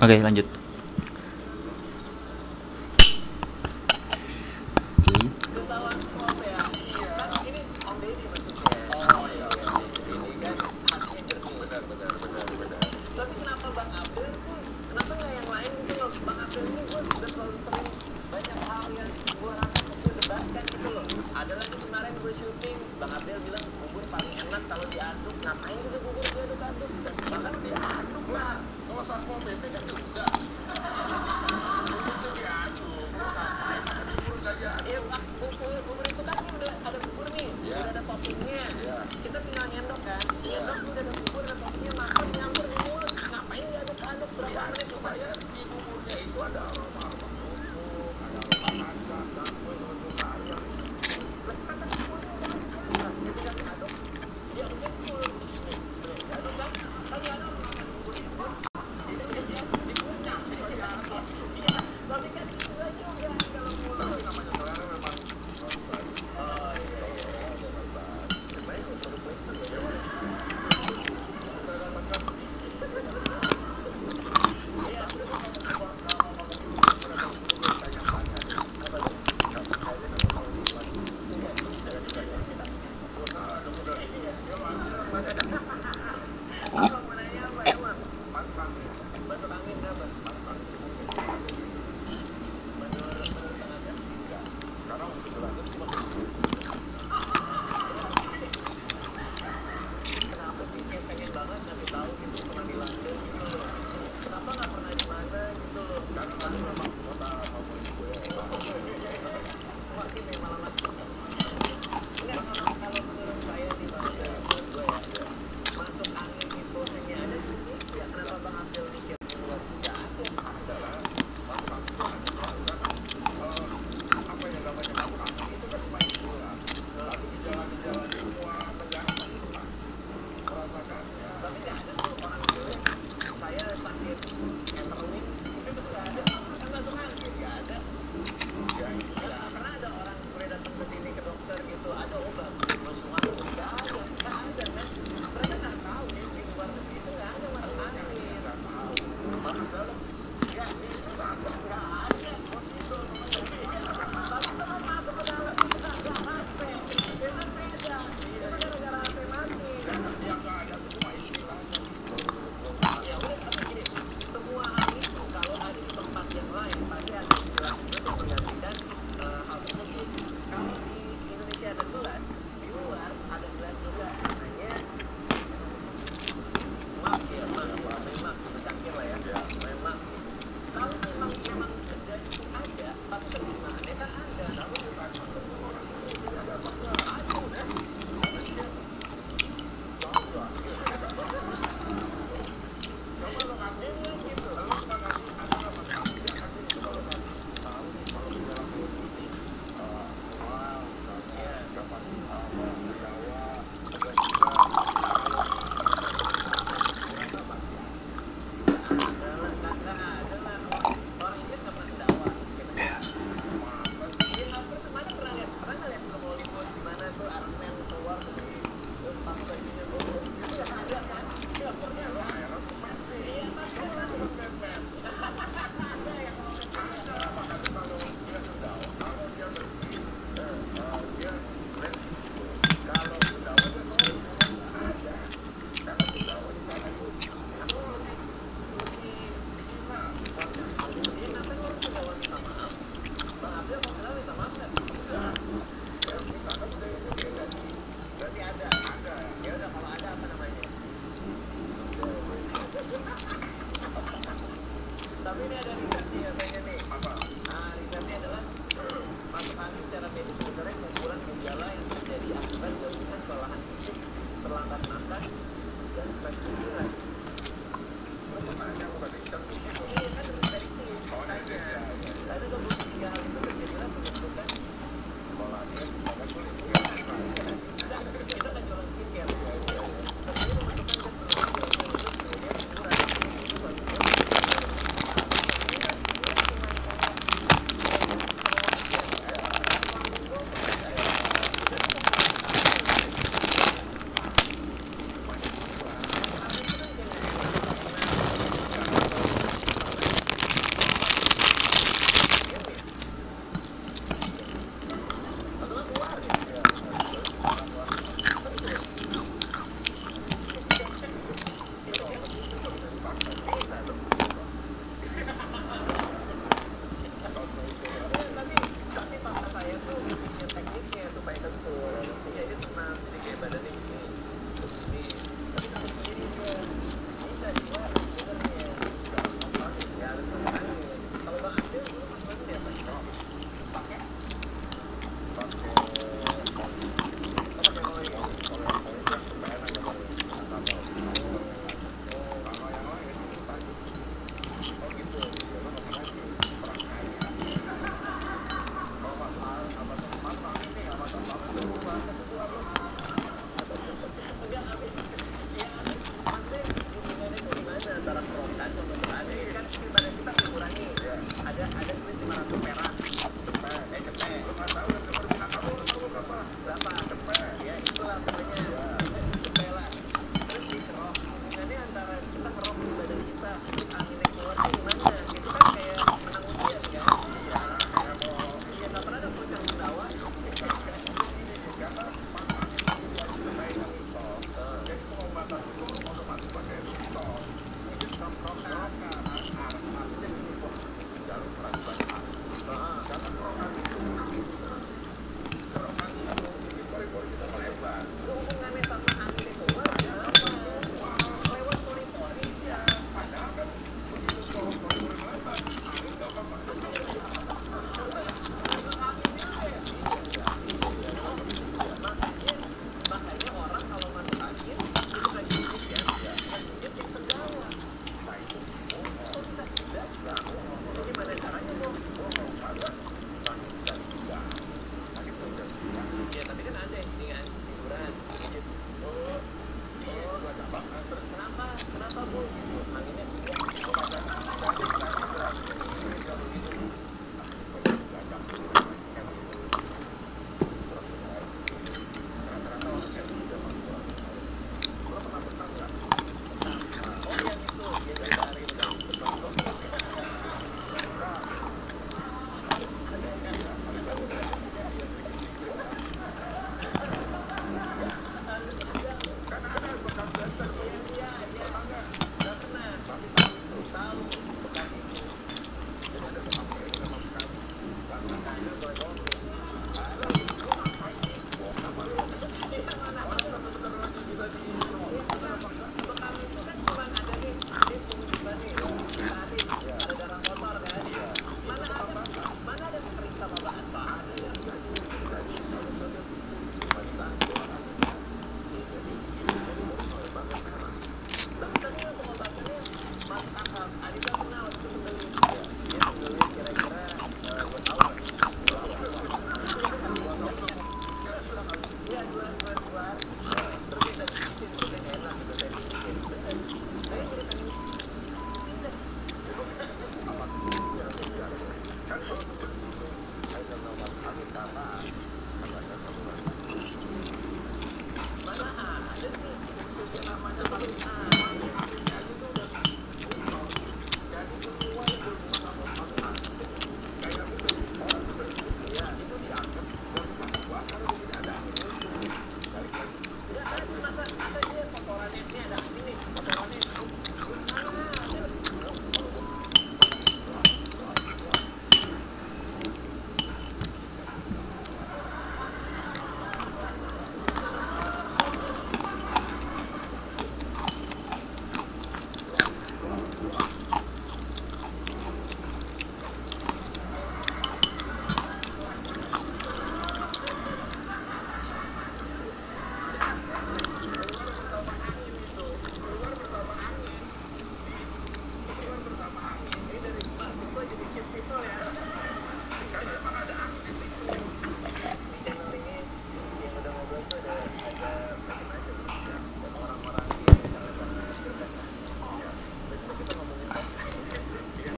Oke lanjut. Tapi ini ada di sini ya, kayaknya.